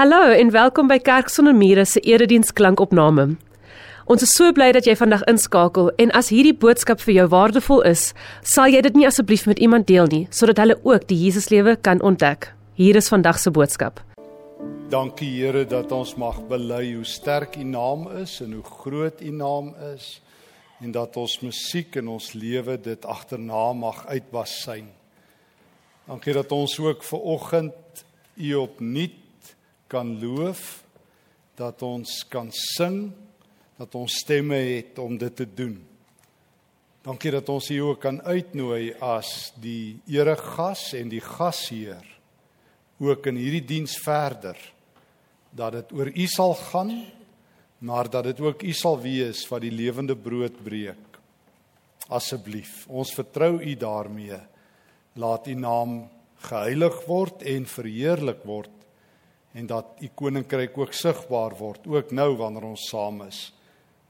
Hallo en welkom by Kerk sonder mure se erediens klankopname. Ons is so bly dat jy vandag inskakel en as hierdie boodskap vir jou waardevol is, sal jy dit nie asseblief met iemand deel nie sodat hulle ook die Jesuslewe kan ontdek. Hier is vandag se boodskap. Dankie Here dat ons mag bely hoe sterk U naam is en hoe groot U naam is en dat ons musiek in ons lewe dit agterna mag uitbasyn. Dankie dat ons ook ver oggend U opnuut kan loof, dat ons kan sing, dat ons stemme het om dit te doen. Dankie dat ons u ook kan uitnooi as die eregas en die gasheer ook in hierdie diens verder dat dit oor u sal gaan maar dat dit ook u sal wees wat die lewende brood breek asseblief ons vertrou u daarmee laat u naam geheilig word en verheerlik word en dat u koninkryk ook sigbaar word ook nou wanneer ons saam is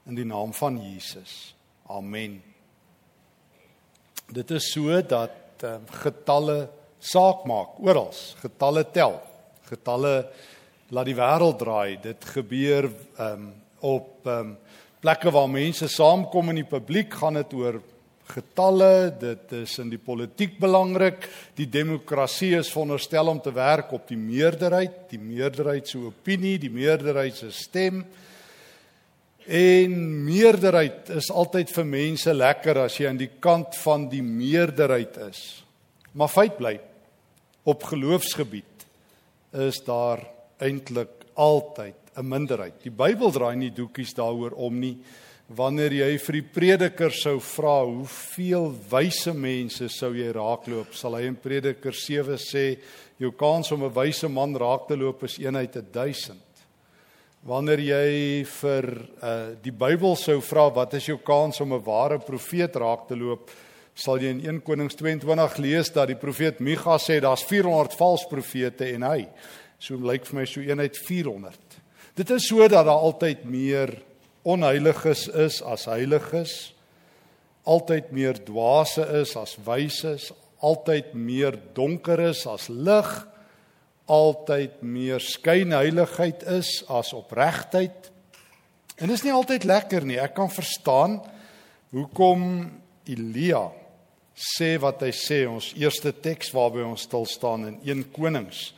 in die naam van Jesus. Amen. Dit is so dat um, getalle saak maak oral. Getalle tel. Getalle laat die wêreld draai. Dit gebeur um, op um, plekke waar mense saamkom in die publiek gaan dit oor getalle, dit is in die politiek belangrik. Die demokrasie is veronderstel om te werk op die meerderheid, die meerderheid se opinie, die meerderheid se stem. En meerderheid is altyd vir mense lekker as jy aan die kant van die meerderheid is. Maar feit bly op geloofsgebied is daar eintlik altyd 'n minderheid. Die Bybel draai nie doekies daaroor om nie wanneer jy vir die prediker sou vra hoeveel wyse mense sou jy raakloop? sal hy in prediker 7 sê jou kans om 'n wyse man raak te loop is 1 uit 1000 wanneer jy vir uh, die Bybel sou vra wat is jou kans om 'n ware profeet raak te loop? sal jy in 1 Konings 22 lees dat die profeet Micha sê daar's 400 vals profete en hy. So lyk vir my so 1 uit 400 dit is so dat daar altyd meer onheiliges is as heiliges, altyd meer dwaase is as wyses, altyd meer donker is as lig, altyd meer skynheiligheid is as opregtheid. En dis nie altyd lekker nie. Ek kan verstaan hoekom Elia sê wat hy sê. Ons eerste teks waarby ons stil staan in 1 Konings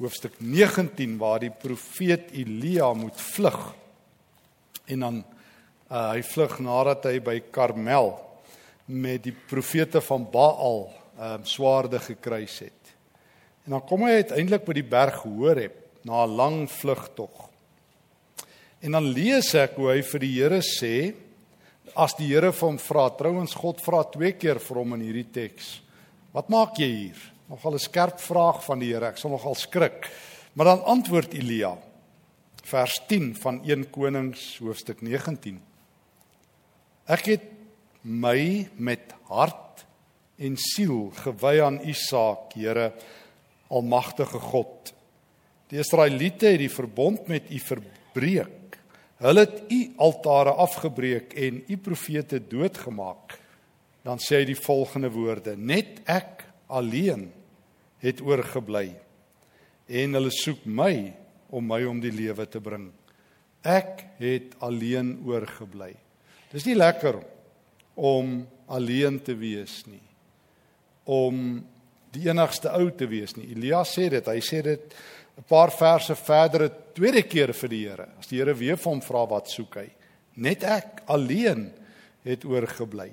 hoofstuk 19 waar die profeet Elia moet vlug en dan uh, hy vlug nadat hy by Karmel met die profete van Baal um, swaarde gekruis het. En dan kom hy uiteindelik by die berg Horeb na 'n lang vlugtog. En dan lees ek hoe hy vir die Here sê as die Here hom vra, trouens God vra twee keer vir hom in hierdie teks. Wat maak jy hier? Nogal 'n skerp vraag van die Here. Ek sal nogal skrik. Maar dan antwoord Elia: vers 10 van 1 Konings hoofstuk 19. Ek het my met hart en siel gewy aan U saak, Here, almagtige God. Die Israeliete het die verbond met U verbreek. Hulle het U altare afgebreek en U profete doodgemaak. Dan sê hy die volgende woorde: Net ek alleen het oorgebly en hulle soek my om my om die lewe te bring. Ek het alleen oorgebly. Dis nie lekker om alleen te wees nie. Om die enigste ou te wees nie. Elia sê dit, hy sê dit 'n paar verse verder 'n tweede keer vir die Here. As die Here weer vir hom vra wat soek hy? Net ek alleen het oorgebly.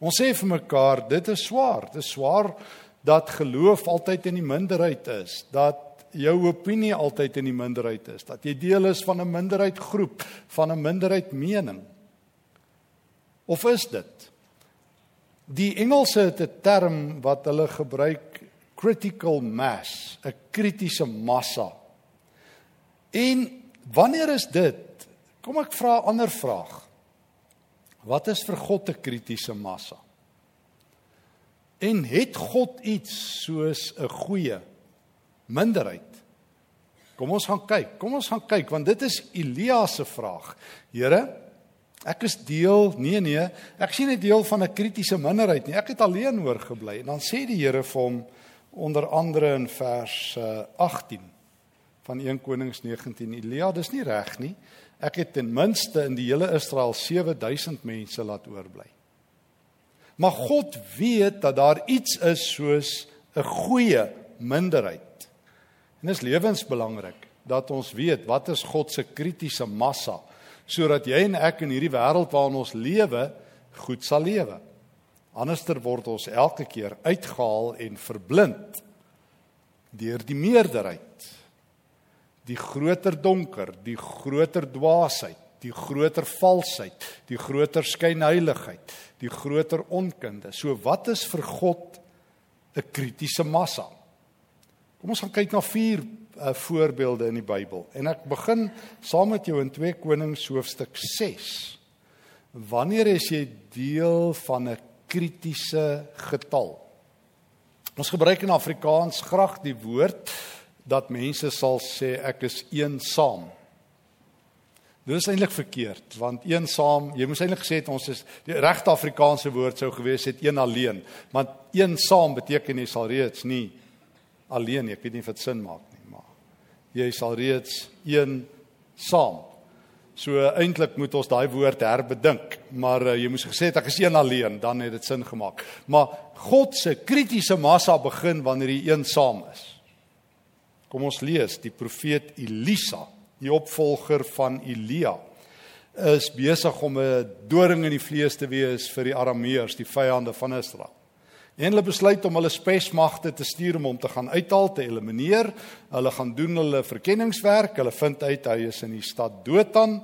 Ons sê vir mekaar, dit is swaar. Dit is swaar dat geloof altyd in die minderheid is. Dat jou opinie altyd in die minderheid is, dat jy deel is van 'n minderheid groep, van 'n minderheid mening. Of is dit? Die Engelse het 'n term wat hulle gebruik critical mass, 'n kritiese massa. En wanneer is dit? Kom ek vra 'n ander vraag. Wat is vir God 'n kritiese massa? En het God iets soos 'n goeie minderheid. Kom ons gaan kyk. Kom ons gaan kyk want dit is Elia se vraag. Here, ek is deel, nee nee, ek sien 'n deel van 'n kritiese minderheid nie. Ek het alleen oorgebly. En dan sê die Here vir hom onder andere in vers 18. van 1 Konings 19. Elia, dis nie reg nie. Ek het ten minste in die hele Israel 7000 mense laat oorbly. Maar God weet dat daar iets is soos 'n goeie minderheid. En dit is lewensbelangrik dat ons weet wat is God se kritiese massa sodat jy en ek in hierdie wêreld waarin ons lewe goed sal lewe. Anderster word ons elke keer uitgehaal en verblind deur die meerderheid. Die groter donker, die groter dwaasheid, die groter valsheid, die groter skynheiligheid, die groter onkunde. So wat is vir God 'n kritiese massa? Kom ons gaan kyk na vier uh, voorbeelde in die Bybel. En ek begin saam met jou in 2 Konings hoofstuk 6. Wanneer is jy deel van 'n kritiese getal? Ons gebruik in Afrikaans graag die woord dat mense sal sê ek is eensaam. Dit is eintlik verkeerd want eensaam, jy moes eintlik gesê het ons is die regte Afrikaanse woord sou gewees het een alleen, want eensaam beteken jy sal reeds nie alleen nie. Ek weet nie of dit sin maak jy sal reeds een saam. So eintlik moet ons daai woord herbedink, maar uh, jy moes gesê het ek is een alleen, dan het dit sin gemaak. Maar God se kritiese massa begin wanneer hy een saam is. Kom ons lees die profeet Elisa, die opvolger van Elia is besig om 'n doring in die vlees te wees vir die Arameërs, die vyande van Israel. En hulle besluit om hulle spesmagte te stuur om hom te gaan uithaal te elimineer. Hulle gaan doen hulle verkenningswerk. Hulle vind uit hy is in die stad Dothan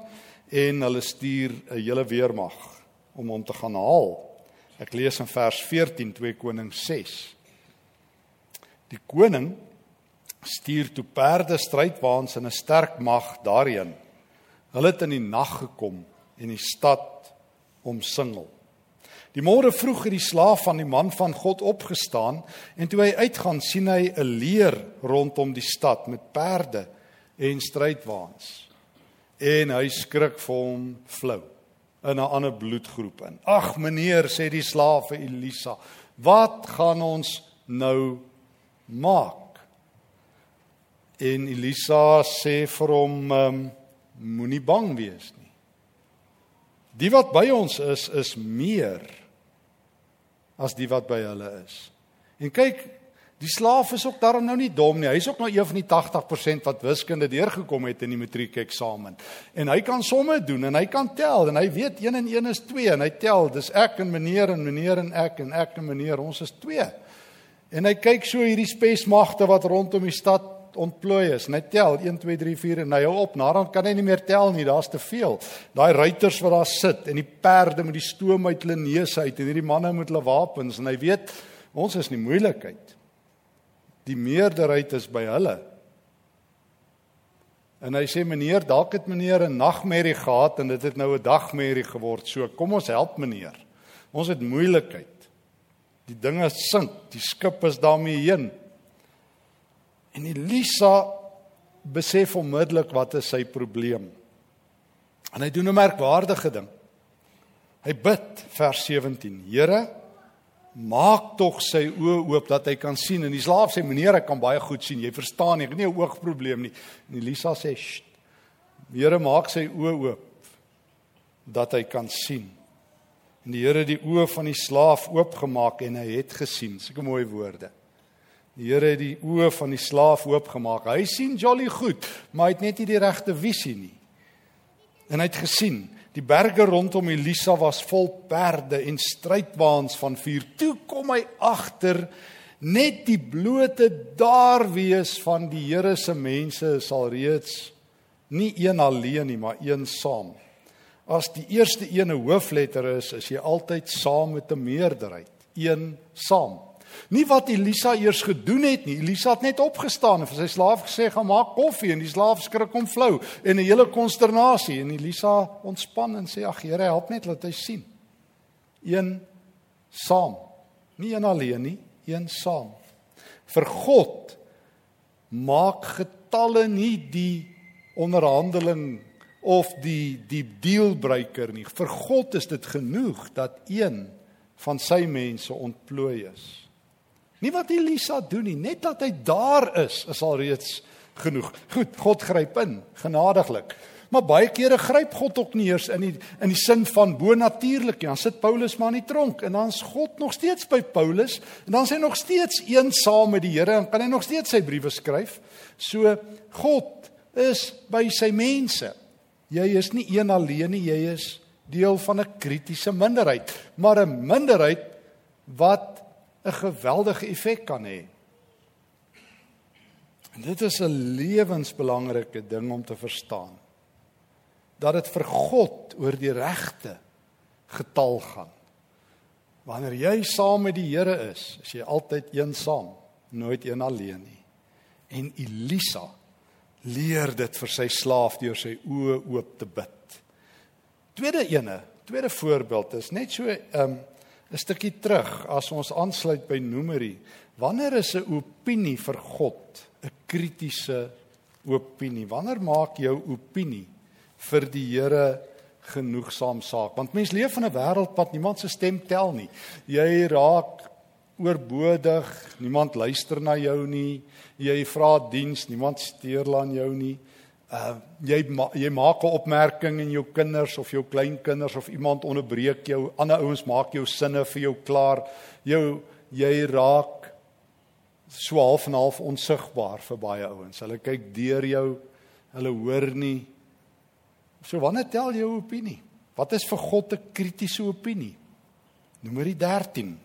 en hulle stuur 'n hele weermag om hom te gaan haal. Ek lees in vers 14 2 Konings 6. Die koning stuur toe perde strydwaans en 'n sterk mag daarheen. Hulle het in die nag gekom en die stad omsingel. Die môre vroeg het die slaaf van die man van God opgestaan en toe hy uitgaan sien hy 'n leer rondom die stad met perde en strydwaans. En hy skrik vir hom flou in 'n ander bloedgroep in. Ag meneer sê die slaaf vir Elisa, wat gaan ons nou maak? En Elisa sê vir hom um, moenie bang wees nie. Die wat by ons is is meer as die wat by hulle is. En kyk, die slaaf is ook daarom nou nie dom nie. Hy's ook nou een van die 80% wat wiskunde deurgekom het in die matriekeksamen. En hy kan somme doen en hy kan tel en hy weet 1 en 1 is 2 en hy tel, dis ek en meneer en meneer en ek en ek en meneer, ons is 2. En hy kyk so hierdie spesmagte wat rondom die stad ontplooi is. Net tel 1 2 3 4 en hy hou op. Nadat kan hy nie meer tel nie, daar's te veel. Daai ruiters wat daar sit en die perde met die stoom uit hulle neus uit en hierdie manne met hulle wapens en hy weet ons is nie moeilikheid. Die meerderheid is by hulle. En hy sê meneer, dalk het meneer 'n nagmerrie gehad en dit het nou 'n dagmerrie geword. So kom ons help meneer. Ons het moeilikheid. Die dinge sink, die skip is daarmee heen. En Elisa besef onmiddellik wat is sy probleem. En hy doen 'n merkwaardige ding. Hy bid vers 17: Here, maak tog sy oë oop dat hy kan sien. En die slaaf sê: "Meneer, ek kan baie goed sien. Jy verstaan nie, ek het nie 'n oogprobleem nie." En Elisa sê: "Sst. Here, maak sy oë oop dat hy kan sien." En die Here het die oë van die slaaf oopgemaak en hy het gesien. Sulke mooi woorde. Die Here het die oë van die slaaf oopgemaak. Hy sien jolly goed, maar hy het net nie die regte visie nie. En hy het gesien, die berge rondom Elisa was vol perde en strydwaans van vuur. Toe kom hy agter net die blote daar wees van die Here se mense sal reeds nie een alleen nie, maar een saam. As die eerste een 'n hoofletter is, is jy altyd saam met 'n meerderheid, een saam. Nie wat Elisa eers gedoen het nie. Elisa het net opgestaan en vir sy slaaf gesê gaan maak koffie en die slaaf skrik hom flou en 'n hele konsternasie en Elisa ontspan en sê ag Here help net laat hy sien. Een saam. Nie een alleen nie, een saam. Vir God maak getalle nie die onderhandeling of die die dealbreaker nie. Vir God is dit genoeg dat een van sy mense ontplooi is. Nie wat Elisa doen nie, net dat hy daar is, is al reeds genoeg. Goed, God gryp in, genadiglik. Maar baie kere gryp God ook nie eers in die in die sin van bonatuurlik nie. Dan sit Paulus maar in die tronk en dan's God nog steeds by Paulus en dan is hy nog steeds eensaam met die Here en kan hy nog steeds sy briewe skryf. So God is by sy mense. Jy is nie een alleen nie, jy is deel van 'n kritiese minderheid, maar 'n minderheid wat 'n geweldige effek kan hê. En dit is 'n lewensbelangrike ding om te verstaan. Dat dit vir God oor die regte getal gaan. Wanneer jy saam met die Here is, is jy altyd eensaam, nooit een alleen nie. En Elisa leer dit vir sy slaaf deur sy oë oop te bid. Tweede ene, tweede voorbeeld is net so 'n um, 'n stukkie terug as ons aansluit by Numeri. Wanneer is 'n opinie vir God 'n kritiese opinie? Wanneer maak jou opinie vir die Here genoegsaam saak? Want mens leef in 'n wêreld wat niemand se stem tel nie. Jy raak oorbodig, niemand luister na jou nie. Jy vra diens, niemand steur aan jou nie uh jy ma jy maak 'n opmerking en jou kinders of jou kleinkinders of iemand onderbreek jou ander ouens maak jou sinne vir jou klaar. Jou jy raak so half en half onsigbaar vir baie ouens. Hulle kyk deur jou hulle hoor nie. So wanneer tel jou opinie? Wat is vir God 'n kritiese opinie? Nommer 13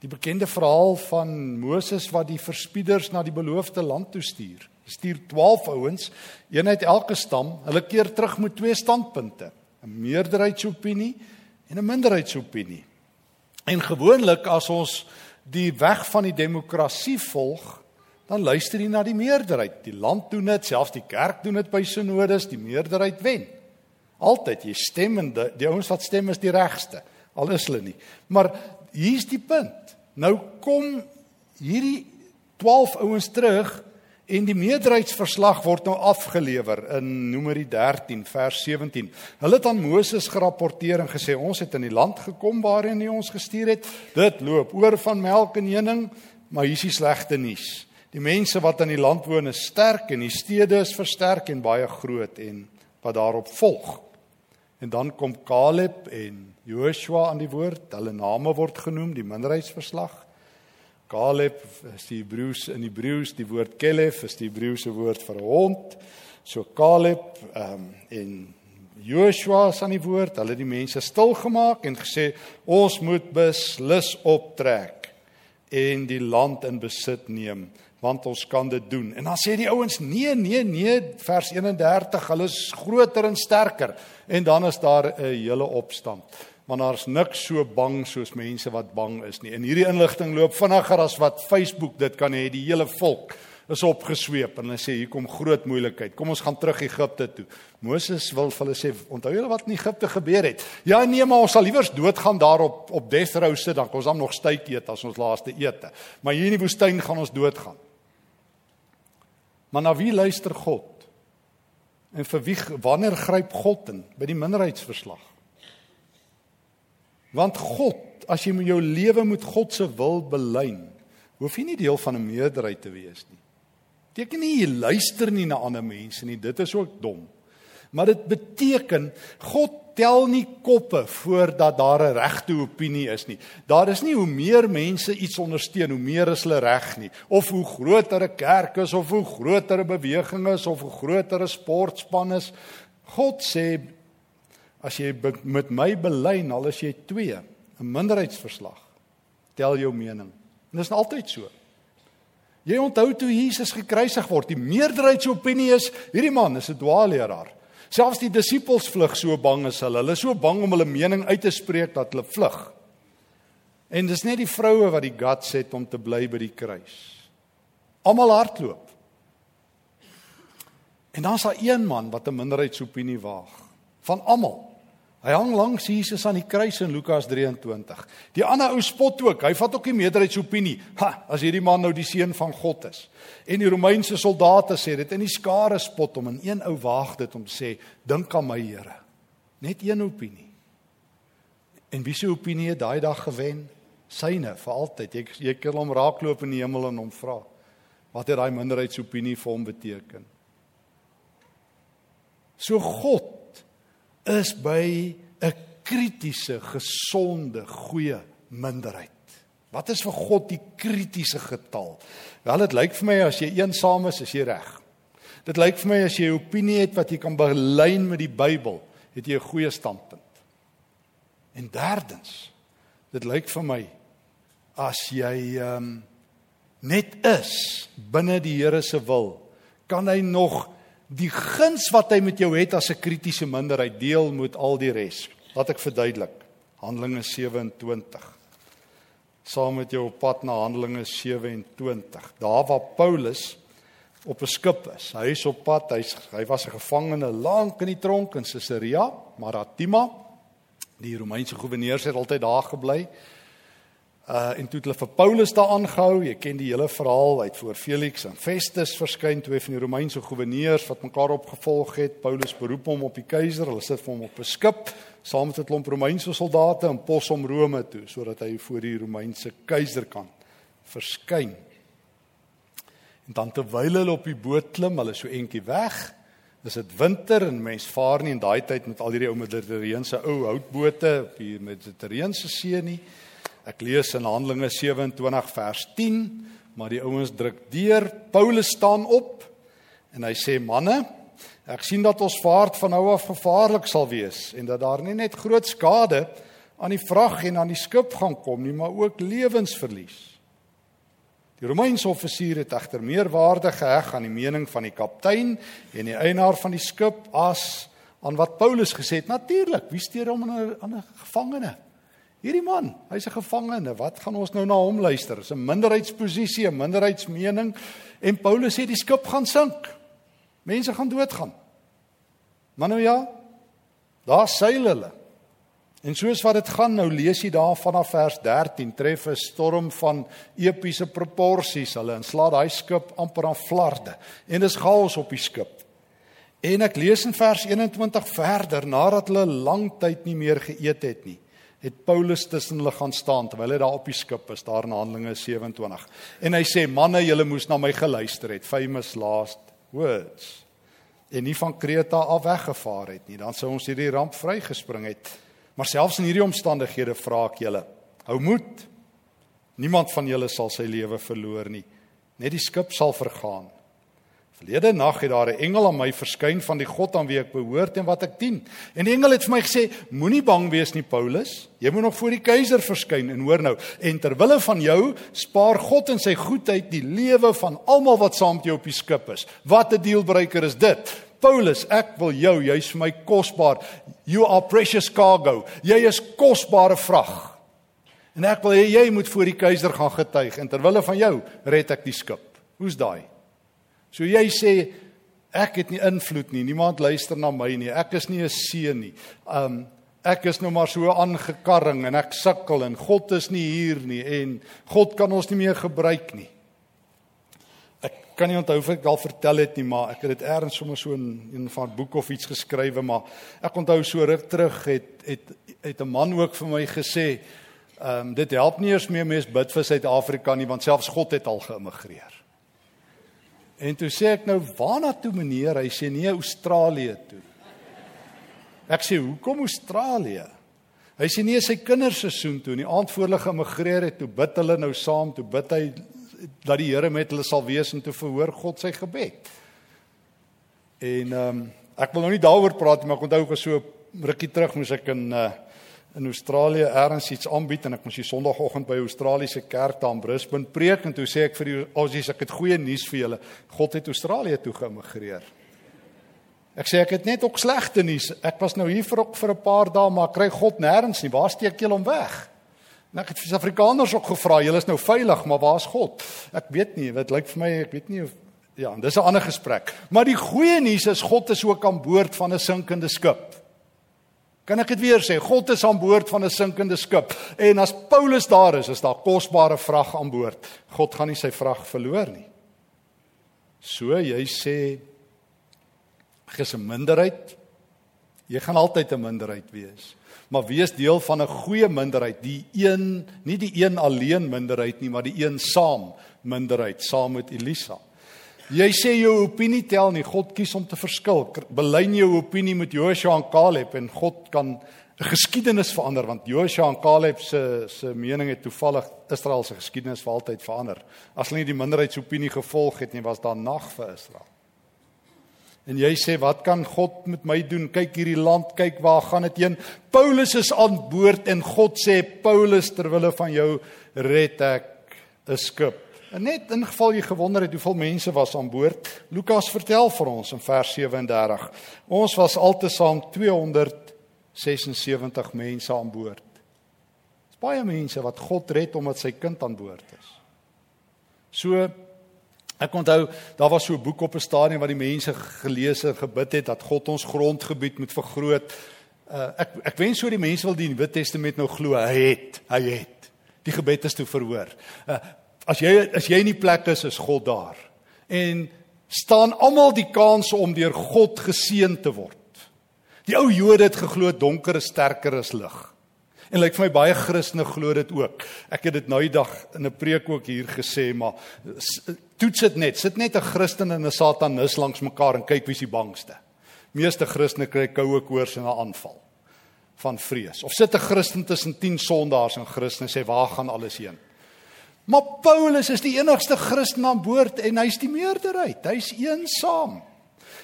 die bekende verhaal van Moses wat die verspieders na die beloofde land toe stuur stuur 12 ouens, een uit elke stam. Hulle keer terug met twee standpunte, 'n meerderheidsopinie en 'n minderheidsopinie. En gewoonlik as ons die weg van die demokrasie volg, dan luister jy na die meerderheid. Die land doen dit, selfs die kerk doen dit by synodes, die meerderheid wen. Altyd jy stem en die, die ouens wat stem is die regste, al is hulle nie. Maar hier's die punt. Nou kom hierdie 12 ouens terug En die meerderheidsverslag word nou afgelewer in Numeri 13 vers 17. Hulle het aan Moses gerapporteer en gesê ons het in die land gekom waarheen hy ons gestuur het. Dit loop oor van melk en honing, maar hier is die slegte nuus. Die mense wat in die land woon is sterk en die stede is versterk en baie groot en wat daarop volg. En dan kom Caleb en Joshua aan die woord. Hulle name word genoem, die minderheidsverslag. Caleb is die Hebreëus in Hebreëus die woord Kelef is die Hebreëse woord vir hond. So Caleb ehm um, en Joshua is aan die woord. Hulle het die mense stil gemaak en gesê ons moet beslis optrek en die land in besit neem want ons kan dit doen. En dan sê die ouens nee nee nee vers 31 hulle is groter en sterker en dan is daar 'n hele opstand want daar's niks so bang soos mense wat bang is nie. En hierdie inligting loop vinniger as wat Facebook dit kan hê. Die hele volk is opgesweep en hulle sê hier kom groot moeilikheid. Kom ons gaan terug Egipte toe. Moses wil vir hulle sê, onthou julle wat in Egipte gebeur het? Ja nee, maar ons sal liewers doodgaan daar op op death row sit dan ons dan nog styk eet as ons laaste ete. Maar hier in die woestyn gaan ons doodgaan. Maar na wie luister God? En vir wie wanneer gryp God in by die minderheidsverslag? Want God, as jy jou lewe met God se wil belyn, hoef jy nie deel van 'n meerderheid te wees nie. Beteken nie jy luister nie na ander mense nie, dit is ook dom. Maar dit beteken God tel nie koppe voordat daar 'n regte opinie is nie. Daar is nie hoe meer mense iets ondersteun, hoe meer is hulle reg nie, of hoe groter 'n kerk is of hoe groter 'n beweging is of hoe groter 'n sportspan is. God sê as jy met my belyn al is jy 2, 'n minderheidsverslag. Tel jou mening. En dit is altyd so. Jy onthou toe Jesus gekruisig word, die meerderheidsopinie is hierdie man is 'n dwaalleraar. Selfs die disippels vlug so bang is hulle. Hulle is so bang om hulle mening uit te spreek dat hulle vlug. En dis net die vroue wat die guts het om te bly by die kruis. Almal hardloop. En dan's daar een man wat 'n minderheidsopinie waag van almal. Hy hang langs Jesus aan die kruis in Lukas 23. Die ander ou spot ook. Hy vat ook die meerderheidsopinie. Ha, as hierdie man nou die seun van God is. En die Romeinse soldate sê dit in die skare spot om en een ou waag dit om te sê, dink aan my Here. Net een opinie. En wie se opinie het daai dag gewen? Syne vir altyd. Jy jy kan hom raakloop in die hemel en hom vra. wat het daai minderheidsopinie vir hom beteken? So God is by 'n kritiese, gesonde, goeie minderheid. Wat is vir God die kritiese getal? Wel, dit lyk vir my as jy eensaam is, is jy reg. Dit lyk vir my as jy 'n opinie het wat jy kan belyn met die Bybel, het jy 'n goeie standpunt. En derdens, dit lyk vir my as jy ehm um, net is binne die Here se wil, kan hy nog die guns wat hy met jou het as 'n kritiese minderheid deel met al die res. Laat ek verduidelik. Handelinge 27. Saam met jou op pad na Handelinge 27. Daar waar Paulus op 'n skip is. Hy is op pad. Hy hy was 'n gevangene lank in die tronk in Caesarea Maritima. Die Romeinse goewerneurs het altyd daar gebly. Uh en toe het hulle vir Paulus daar aangehou. Jy ken die hele verhaal. Hy het voor Felix en Festus verskyn, twee van die Romeinse goewerneurs wat mekaar opgevolg het. Paulus beroep hom op die keiser. Hulle sit vir hom op 'n skip saam met 'n klomp Romeinse soldate en pos om Rome toe sodat hy voor die Romeinse keiser kan verskyn. En dan terwyl hulle op die boot klim, hulle so entjie weg, is dit winter en mense vaar nie in daai tyd met al hierdie ou Mediterrane ou houtbote op die Mediterrane see nie. Ek lees in Handelinge 27 vers 10, maar die ouens druk deur. Paulus staan op en hy sê: "Manne, ek sien dat ons vaart van nou af gevaarlik sal wees en dat daar nie net groot skade aan die vrag en aan die skip gaan kom nie, maar ook lewensverlies." Die Romeinse offisier het egter meer waarde geheg aan die mening van die kaptein en die eienaar van die skip as aan wat Paulus gesê het. Natuurlik, wie steur hom aan 'n gevangene? Hierdie man, hy's 'n gevangene. Wat gaan ons nou na hom luister? Dis 'n minderheidsposisie, 'n minderheidsmening en Paulus sê die skip gaan sink. Mense gaan doodgaan. Maar nou ja, daar seil hulle. En soos wat dit gaan, nou lees jy daar vanaf vers 13 tref 'n storm van epiese proporsies. Hulle inslaan daai skip amper aan flarde en dis chaos op die skip. En ek lees in vers 21 verder nadat hulle lank tyd nie meer geëet het nie het Paulus tussen hulle gaan staan terwyl hy daar op die skip is daar in Handelinge 27. En hy sê manne, julle moes na my geluister het, famous last words. En nie van Kreta af weggevaar het nie, dan sou ons hierdie ramp vrygespring het. Maar selfs in hierdie omstandighede vra ek julle, hou moed. Niemand van julle sal sy lewe verloor nie. Net die skip sal vergaan. Verlede nag het daar 'n engel aan my verskyn van die God aan wie ek behoort en wat ek dien. En die engel het vir my gesê: Moenie bang wees nie, Paulus. Jy moet nog voor die keiser verskyn en hoor nou, en ter wille van jou spaar God in sy goedheid die lewe van almal wat saam met jou op die skip is. Wat 'n dealbreaker is dit? Paulus, ek wil jou, jy's vir my kosbaar. You are precious cargo. Jy is kosbare vrag. En ek wil hê jy moet voor die keiser gaan getuig en ter wille van jou red ek die skip. Hoe's daai? So jy sê ek het nie invloed nie. Niemand luister na my nie. Ek is nie 'n seun nie. Um ek is nou maar so aangekarring en ek sukkel en God is nie hier nie en God kan ons nie meer gebruik nie. Ek kan nie onthou of ek al vertel het nie, maar ek het dit eers sommer so in 'n van boek of iets geskrywe, maar ek onthou so ruk terug het het het 'n man ook vir my gesê, ehm um, dit help nie eers meer mense bid vir Suid-Afrika nie, want selfs God het al geëmigreer. En toe sê ek nou, "Waarna toe meneer?" Hy sê, "Nee, Australië toe." Ek sê, "Hoekom Australië?" Hy sê, "Nee, sy kinders se seisoen toe, die aand voor hulle geëmigreer het, toe bid hulle nou saam, toe bid hy dat die Here met hulle sal wees en toe verhoor God sy gebed." En ehm um, ek wil nou nie daaroor praat nie, maar ek onthou ge so rukkie terug moes ek in uh in Australië ergens iets aanbied en ek moes die Sondagoggend by Australiese kerk daar in Brisbane preek en toe sê ek vir die Aussies ek het goeie nuus vir julle. God het Australië toe geëmigreer. Ek sê ek het net ook slegte nuus. Ek was nou hier vir ook vir 'n paar dae maar kry God nêrens nie. Waar steek julle hom weg? En ek het vir Suid-Afrikaners ook gevra, julle is nou veilig, maar waar is God? Ek weet nie, dit lyk vir my ek weet nie of ja, dis 'n ander gesprek. Maar die goeie nuus is God is ook aan boord van 'n sinkende skip. Kan ek dit weer sê? God is aan boord van 'n sinkende skip. En as Paulus daar is, is daar kosbare vrag aan boord. God gaan nie sy vrag verloor nie. So jy sê ges 'n minderheid. Jy gaan altyd 'n minderheid wees. Maar wees deel van 'n goeie minderheid, die een, nie die een alleen minderheid nie, maar die een saam minderheid saam met Elisa. Jy sê jou opinie tel nie, God kies om te verskil. Belyn jou opinie met Joshua en Caleb en God kan 'n geskiedenis verander want Joshua en Caleb se se mening het toevallig Israel se geskiedenis vir altyd verander. As hulle nie die minderheidsopinie gevolg het nie, was daar nag vir Israel. En jy sê wat kan God met my doen? Kyk hierdie land, kyk waar gaan dit heen? Paulus is aan boord en God sê Paulus terwille van jou red ek 'n skip. En net in geval jy gewonder het hoeveel mense was aan boord, Lukas vertel vir ons in vers 37. Ons was altesaam 276 mense aan boord. Dis baie mense wat God red omdat sy kind aan boord is. So ek onthou, daar was so 'n boek op 'n stadium wat die mense gelees en gebid het dat God ons grondgebied moet vergroot. Uh, ek ek wens so die mense wil die Nuwe Testament nou glo. Hy het, hy het. Die gebed is toe verhoor. Uh, As jy as jy in die plek is, is God daar. En staan almal die kans om deur God geseën te word. Die ou Jode het geglo donker is sterker as lig. En lyk like vir my baie Christene glo dit ook. Ek het dit nou die dag in 'n preek ook hier gesê, maar toets dit net. Sit net 'n Christen en 'n Satanis langs mekaar en kyk wie's die bangste. Meeste Christene kry koue koors en 'n aanval van vrees. Of sit 'n Christen tussen 10 sondaars en Christene sê waar gaan alles heen? Maar Paulus is die enigste Christen aan boord en hy's die meerderheid. Hy's eensaam.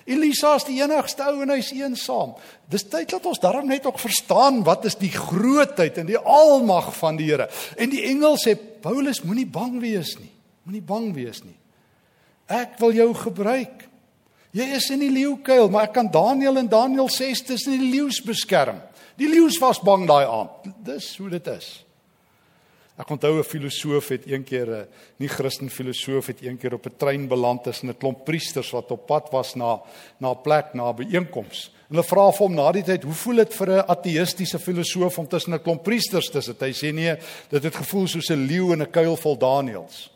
Elisa is die enigste ou en hy's eensaam. Dis tyd dat ons daarom net ook verstaan wat is die grootheid en die almag van die Here. En die engel sê Paulus moenie bang wees nie. Moenie bang wees nie. Ek wil jou gebruik. Jy is in die leeukuil, maar ek kan Daniël en Daniël 6 tussen die leeu's beskerm. Die leeu's was bang daai aand. Dis hoe dit is. Ek onthou 'n filosoof het eendag 'n nie Christen filosoof het eendag op 'n trein beland tussen 'n klomp priesters wat op pad was na na 'n plek na 'n byeenkoms. Hulle vra vir hom na die tyd, "Hoe voel dit vir 'n ateïstiese filosoof om tussen 'n klomp priesters te sit?" Hy sê, "Nee, dit het gevoel soos 'n leeu in 'n kuil vol Daniëls."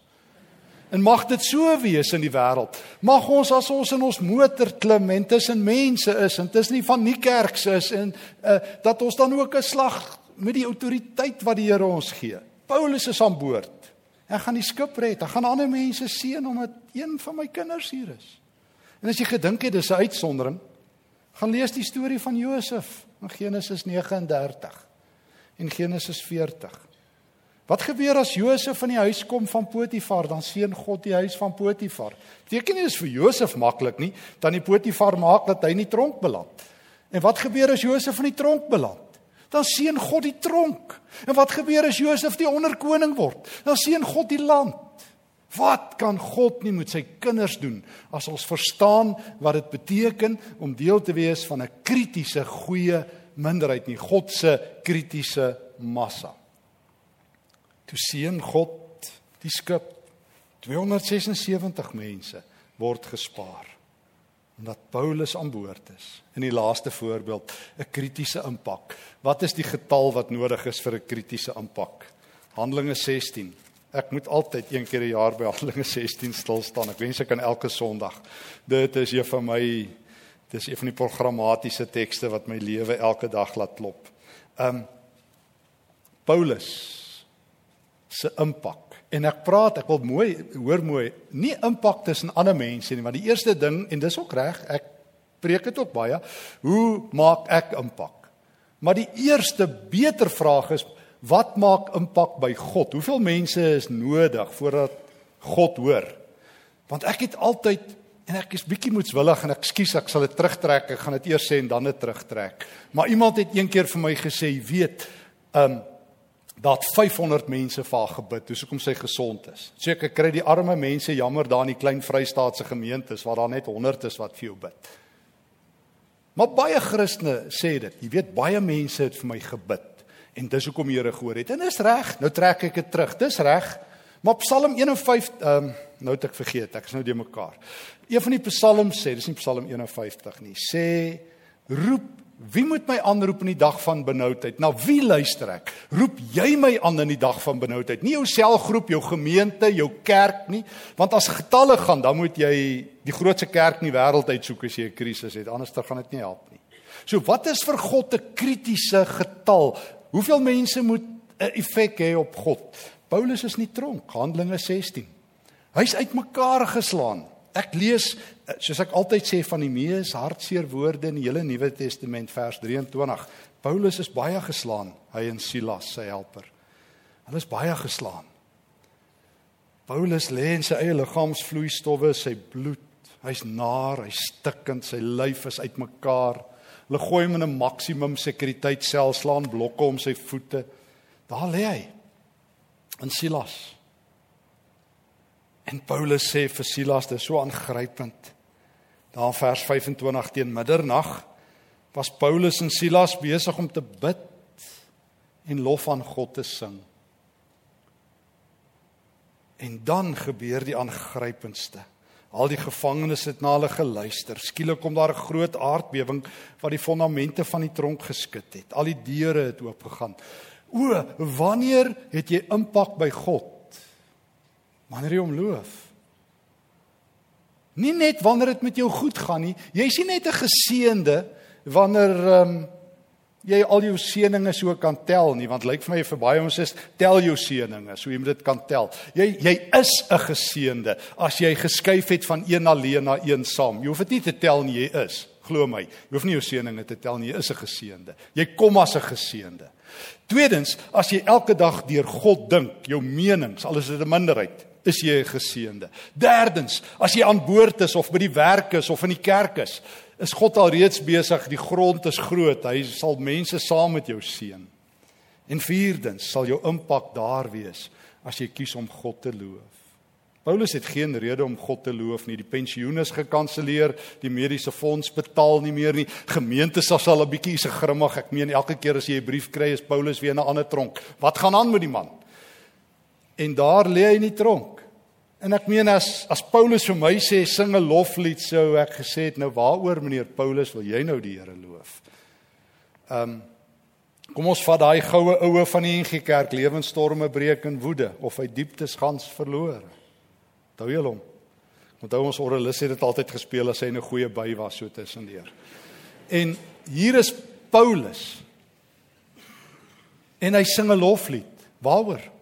En mag dit so wees in die wêreld. Mag ons as ons in ons motor klim en tussen mense is en tussen die van nie kerks is en uh, dat ons dan ook 'n slag met die autoriteit wat die Here ons gee. Paulus is aan boord. Hy gaan die skip red. Hy gaan ander mense seën omdat een van my kinders hier is. En as jy gedink het dis 'n uitsondering, gaan lees die storie van Josef in Genesis 39 en Genesis 40. Wat gebeur as Josef in die huis kom van Potifar? Dan seën God die huis van Potifar. Beteken nie is vir Josef maklik nie, dan die Potifar maak dat hy in die tronk beland. En wat gebeur as Josef in die tronk beland? Dan seën God die tronk. En wat gebeur as Josef die onderkoning word? Dan seën God die land. Wat kan God nie met sy kinders doen as ons verstaan wat dit beteken om deel te wees van 'n kritiese goeie minderheid nie, God se kritiese massa. Toe seën God die skip 276 mense word gespaar omdat Paulus aan boord is. In die laaste voorbeeld, 'n kritiese impak. Wat is die getal wat nodig is vir 'n kritiese impak? Handelinge 16. Ek moet altyd een keer 'n jaar by Handelinge 16 stil staan. Ek wens ek kan elke Sondag. Dit is een van my dis een van die programmatiese tekste wat my lewe elke dag laat klop. Um Paulus se impak En ek praat, ek wil mooi hoor mooi, nie impak tussen ander mense nie, maar die eerste ding en dis ook reg, ek preek dit ook baie, hoe maak ek impak? Maar die eerste beter vraag is wat maak impak by God? Hoeveel mense is nodig voordat God hoor? Want ek het altyd en ek is bietjie moedswillig en ek skuis ek sal dit terugtrek, ek gaan dit eers sê en dan dit terugtrek. Maar iemand het eendag vir my gesê, weet, ehm um, dat 500 mense vir haar gebid, dis hoekom sy gesond is. So ek kry die arme mense jammer daar in die klein Vrystaatse gemeentes waar daar net 100 is wat vir jou bid. Maar baie Christene sê dit. Jy weet baie mense het vir my gebid en dis hoekom die Here gehoor het. En dis reg. Nou trek ek dit terug. Dis reg. Maar Psalm 51 ehm um, nou het ek vergeet. Ek is nou die mekaar. Een van die psalms sê, dis nie Psalm 51 nie. Sê roep Wie moet my aanroep in die dag van benoudheid? Na wie luister ek? Roep jy my aan in die dag van benoudheid? Nie jou selgroep, jou gemeente, jou kerk nie, want as getalle gaan, dan moet jy die grootste kerk in die wêreld uitsoek as jy 'n krisis het. Anders dan gaan dit nie help nie. So wat is vir God 'n kritiese getal? Hoeveel mense moet 'n effek hê op God? Paulus is nie tronk, Handelinge 16. Hy's uitmekaar geslaan Ek lees soos ek altyd sê van die mees hartseer woorde in die hele Nuwe Testament vers 23. Paulus is baie geslaan, hy en Silas sy helper. Hulle is baie geslaan. Paulus lê in sy eie liggaamsvloeistowwe, sy bloed, hy's naar, hy's stikkend, sy lyf is uitmekaar. Hulle gooi hom in 'n maksimum sekuriteitsel, slaan blokke om sy voete. Daar lê hy. En Silas. En Paulus sê vir Silas, dit so aangrypend. Daar vers 25 teen middernag was Paulus en Silas besig om te bid en lof aan God te sing. En dan gebeur die aangrypendste. Al die gevangenes het na hulle geluister. Skielik kom daar 'n groot aardbewing wat die fondamente van die tronk geskit het. Al die deure het oopgegaan. O, wanneer het jy impak by God? Wanneer jy hom loof. Nie net wanneer dit met jou goed gaan nie. Jy's nie net 'n geseënde wanneer ehm um, jy al jou seënings so kan tel nie want lyk vir my vir baie ons is tel jou seënings so jy moet dit kan tel. Jy jy is 'n geseënde as jy geskuif het van een alleen na een saam. Jy hoef dit nie te tel nie, jy is. Glo my. Jy hoef nie jou seënings te tel nie, jy is 'n geseënde. Jy kom as 'n geseënde. Tweedens, as jy elke dag deur God dink, jou menings, al is 'n minderheid, is jy 'n geseënde. Derdens, as jy aan boord is of by die werk is of in die kerk is, is God al reeds besig, die grond is groot. Hy sal mense saam met jou seën. En vierdens sal jou impak daar wees as jy kies om God te loof. Paulus het geen rede om God te loof nie. Die pensioen is gekanselleer, die mediese fonds betaal nie meer nie. Gemeente sal al 'n bietjie se grimmig. Ek meen elke keer as jy 'n brief kry, is Paulus weer in 'n ander tronk. Wat gaan aan met die man? En daar lê hy in die tronk. En ek meen as as Paulus vir my sê sing 'n loflied sou ek gesê het nou waaroor meneer Paulus wil jy nou die Here loof? Um, kom ons vat daai goue oue van die NG Kerk lewensstorme breek in woede of hy dieptes gans verloor. Onthou jy hom? Onthou ons Orelus het dit altyd gespeel as hy 'n goeie by was so tussendeur. En hier is Paulus. En hy sing 'n loflied. Waaroor?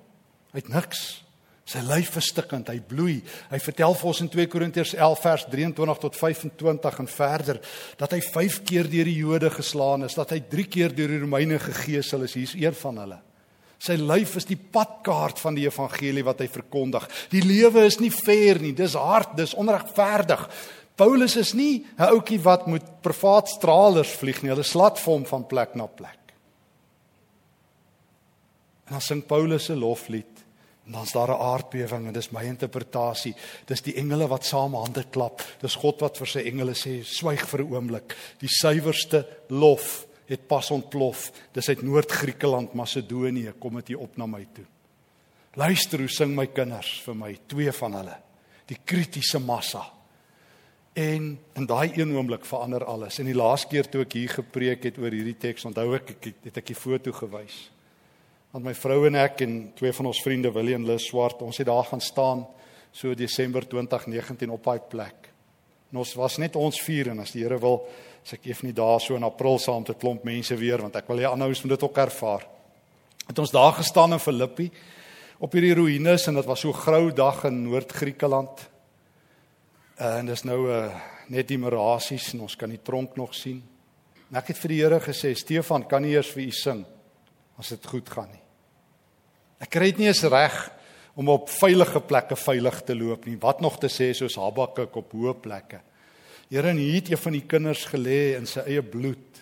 Het niks. Sy lyf verstikkend, hy bloei. Hy vertel vir ons in 2 Korintiërs 11 vers 23 tot 25 en verder dat hy 5 keer deur die Jode geslaan is, dat hy 3 keer deur die Romeine gegeesel is. Hier's een van hulle. Sy lyf is die padkaart van die evangelie wat hy verkondig. Die lewe is nie fair nie, dis hard, dis onregverdig. Paulus is nie 'n ouetjie wat met privaat stralers vlieg nie. Hulle slat vir hom van plek na plek. En dan sing Paulus se loflied En dan's daar 'n aardbewing en dis my interpretasie. Dis die engele wat saam hande klap. Dis God wat vir sy engele sê: "Swyg vir 'n oomblik. Die suiwerste lof het pas ontplof. Dis uit Noord-Griekeland, Macedonië, kom dit hier op na my toe." Luister hoe sing my kinders vir my, twee van hulle. Die kritiese massa. En in daai een oomblik verander alles. En die laaste keer toe ek hier gepreek het oor hierdie teks, onthou ek ek het ek die foto gewys want my vrou en ek en twee van ons vriende Willie en Lis Swart, ons het daar gaan staan so Desember 2019 op daai plek. En ons was net ons vier en as die Here wil, as ek effe nie daar so in April saam 'n klomp mense weer want ek wil hê aanhou moet dit ook ervaar. Het ons daar gestaan in Filippi op hierdie ruïnes en dit was so grou dag in Noord-Griekeland. En dis nou 'n uh, eh, net die mirasies en ons kan die tronk nog sien. En ek het vir die Here gesê, Stefan, kan nie eers vir u sing as dit goed gaan nie. Ek kry dit nie eens reg om op veilige plekke veilig te loop nie. Wat nog te sê soos Habakuk op hoë plekke. Here, en hier het een van die kinders gelê in sy eie bloed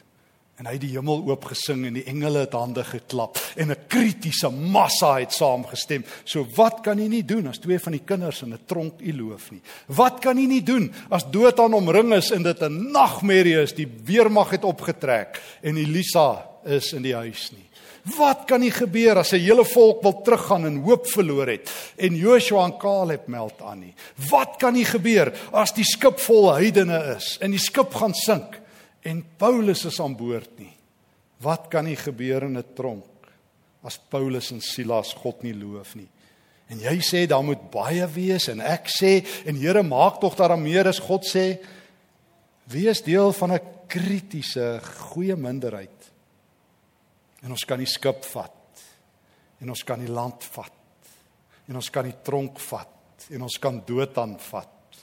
en hy het die hemel oop gesing en die engele het hande geklap en 'n kritiese massa het saamgestem. So wat kan jy nie doen as twee van die kinders in 'n tronk u loof nie? Wat kan jy nie doen as dood aan omring is en dit 'n nagmerrie is, die weermag het opgetrek en Elisa is in die huis nie? Wat kan nie gebeur as 'n hele volk wil teruggaan en hoop verloor het en Joshua en Caleb meld aan nie? Wat kan nie gebeur as die skip vol heidene is en die skip gaan sink en Paulus is aan boord nie? Wat kan nie gebeur in 'n tronk as Paulus en Silas God nie loof nie? En jy sê daar moet baie wees en ek sê en Here maak tog daar meer as God sê wees deel van 'n kritiese goeie minderheid En ons kan die skip vat. En ons kan die land vat. En ons kan die tronk vat en ons kan dood aanvat.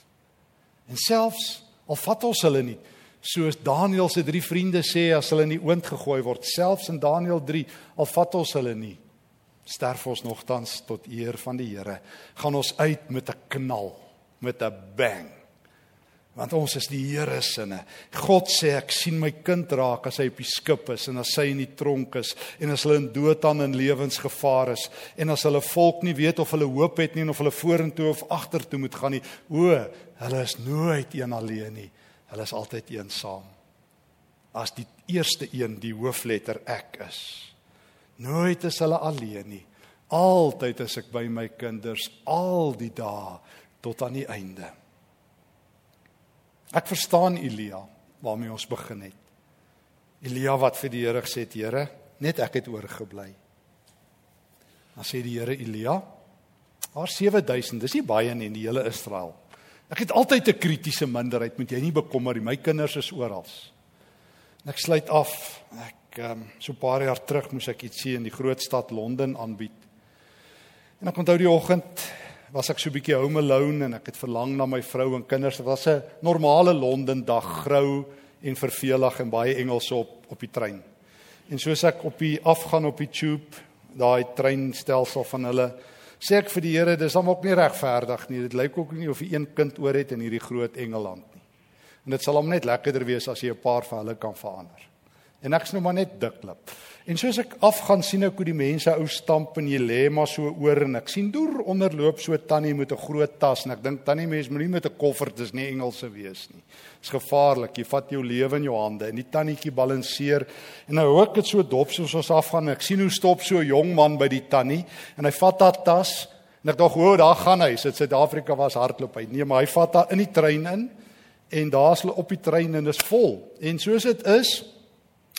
En selfs al vat ons hulle nie, soos Daniël se drie vriende sê as hulle in die oond gegooi word, selfs in Daniël 3, al vat ons hulle nie, sterf ons nogtans tot eer van die Here. Gaan ons uit met 'n knal, met 'n bang. Want ons is die Here se sinne. God sê ek sien my kind raak as hy op die skip is en as hy in die tronk is en as hulle in dood aan in lewensgevaar is en as hulle volk nie weet of hulle hoop het nie of hulle vorentoe of agtertoe moet gaan nie. O, hulle is nooit een alleen nie. Hulle is altyd eensaam. As die eerste een die hoofletter ek is. Nooit is hulle alleen nie. Altyd is ek by my kinders al die dae tot aan die einde. Ek verstaan Elia waarmee ons begin het. Elia wat vir die Here gesê het, Here, net ek het oorgebly. Dan sê die Here Elia, daar 7000, dis nie baie nie in die hele Israel. Ek het altyd 'n kritiese minderheid, moet jy nie bekommer nie. My kinders is oral. En ek sluit af. Ek ehm so 'n paar jaar terug moes ek iets sien in die groot stad Londen aanbied. En ek onthou die oggend was ek so bietjie home alone en ek het verlang na my vrou en kinders. Dit was 'n normale Londen dag, grou en vervelig en baie Engelse op op die trein. En soos ek op die afgaan op die tube, daai treinstelsel van hulle, sê ek vir die Here, dis hom ook nie regverdig nie. Dit lyk ook nie of hy een kind oor het in hierdie groot Engeland nie. En dit sal hom net lekkerder wees as jy 'n paar van hulle kan verander. En ek's nou maar net diklip. En soos ek afgaan sien ek hoe die mense ou stamp en jy lê maar so oor en ek sien deur onderloop so tannie met 'n groot tas en ek dink tannie mens moenie met 'n koffer dis nie Engelse wees nie. Dit's gevaarlik. Jy vat jou lewe in jou hande en die tannietjie balanseer en nou hoor ek dit so dop soos ons afgaan en ek sien hoe stop so 'n jong man by die tannie en hy vat haar tas en ek dink o, daar gaan hy. Sit Suid-Afrika was hardloop hy. Nee, maar hy vat haar in die trein in en daar's hulle op die trein en dis vol. En soos dit is,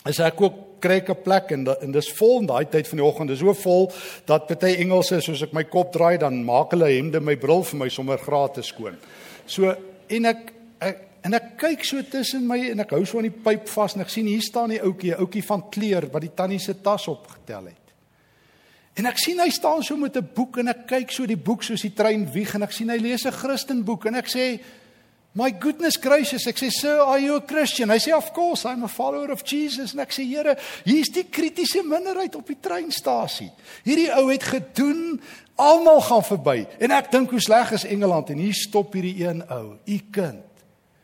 is ek ook kry ek 'n plek en en dis vol in daai tyd van die oggend. Dis so vol dat party Engelse soos ek my kop draai dan maak hulle hemde my bril vir my sommer gratis skoon. So en ek, ek en ek kyk so tussen my en ek hou so aan die pyp vas en ek sien hier staan die ouetjie, ouetjie van kleur wat die tannie se tas opgetel het. En ek sien hy staan so met 'n boek en ek kyk so die boek soos die trein wieg en ek sien hy lees 'n Christenboek en ek sê My goodness gracious, ek sê, "Sir, are you a Christian?" Hy sê, "Of course, I'm a follower of Jesus." En ek sê, "Here, hier's die kritiese minderheid op die treinstasie. Hierdie ou het gedoen, almal gaan verby. En ek dink hoe sleg is Engeland en hier stop hierdie een ou, u kind.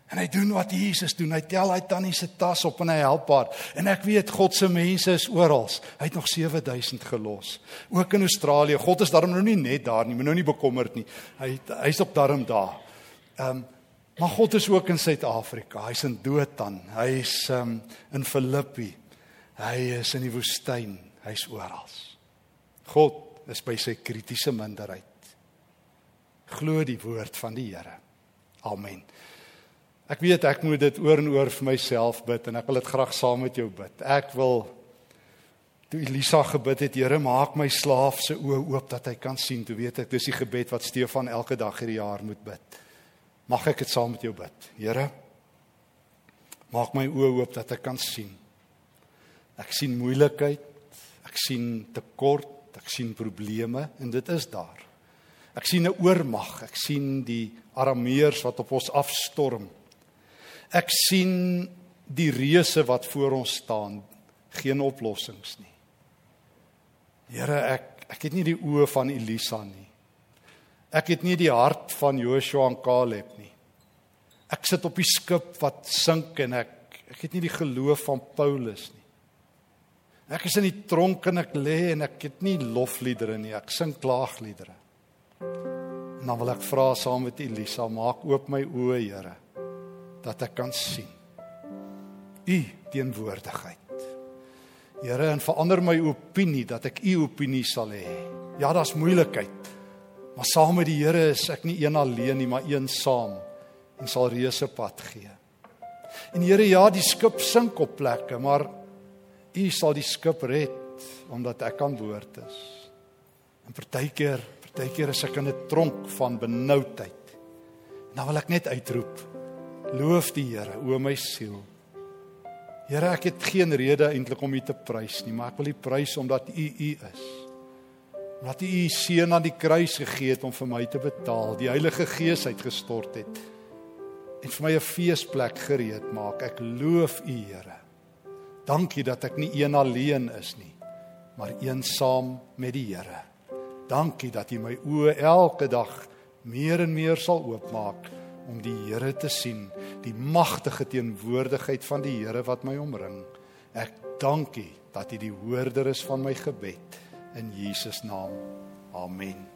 En hy doen wat Jesus doen. Hy tel hy tannie se tas op en hy help haar. En ek weet God se mense is oral. Hy het nog 7000 gelos. Ook in Australië. God is daarom nou nie net daar nie. Moenie nou nie bekommerd nie. Hy hy's op daarom daar. Ehm um, Maar God is ook in Suid-Afrika. Hy's in Dothan. Hy's um, in Filippi. Hy is in die woestyn. Hy's oral. God is by sy kritiese minderheid. Glo die woord van die Here. Amen. Ek weet ek moet dit oor en oor vir myself bid en ek wil dit graag saam met jou bid. Ek wil toe Elisa gebid het, Here, maak my slaaf se oë oop dat hy kan sien. Toe weet ek dis die gebed wat Stefan elke dag hierdie jaar moet bid. Mag ek dit saam met jou bid. Here, maak my oë oop dat ek kan sien. Ek sien moeilikheid, ek sien tekort, ek sien probleme en dit is daar. Ek sien 'n oormag, ek sien die arameërs wat op ons afstorm. Ek sien die reuse wat voor ons staan, geen oplossings nie. Here, ek ek het nie die oë van Elisa nie. Ek het nie die hart van Joshua en Caleb. Ek sit op die skip wat sink en ek ek het nie die geloof van Paulus nie. Ek is in die tronk en ek lê en ek het nie lofliedere nie. Ek sing klaagliedere. En dan wil ek vra saam met Elisa, maak oop my oë, Here, dat ek kan sien u teenwoordigheid. Here, en verander my opinie dat ek u opinie sal hê. Ja, daar's moeilikheid. Maar saam met die Here is ek nie een alleen nie, maar een saam en sal reuse pad gee. En Here, ja, die skip sink op plekke, maar U sal die skip red omdat ek aan boord is. En partykeer, partykeer is ek in 'n tronk van benoudheid. Nou wil ek net uitroep: Loof die Here, o my siel. Here, ek het geen rede eintlik om U te prys nie, maar ek wil U prys omdat U U is wat U U seun aan die kruis gegee het om vir my te betaal, die Heilige Gees uitgestort het. En vir my 'n feesplek gereed maak. Ek loof U, Here. Dankie dat ek nie een alleen is nie, maar een saam met die Here. Dankie dat U my oë elke dag meer en meer sal oopmaak om die Here te sien, die magtige teenwoordigheid van die Here wat my omring. Ek dankie dat U die hoorder is van my gebed in Jesus naam. Amen.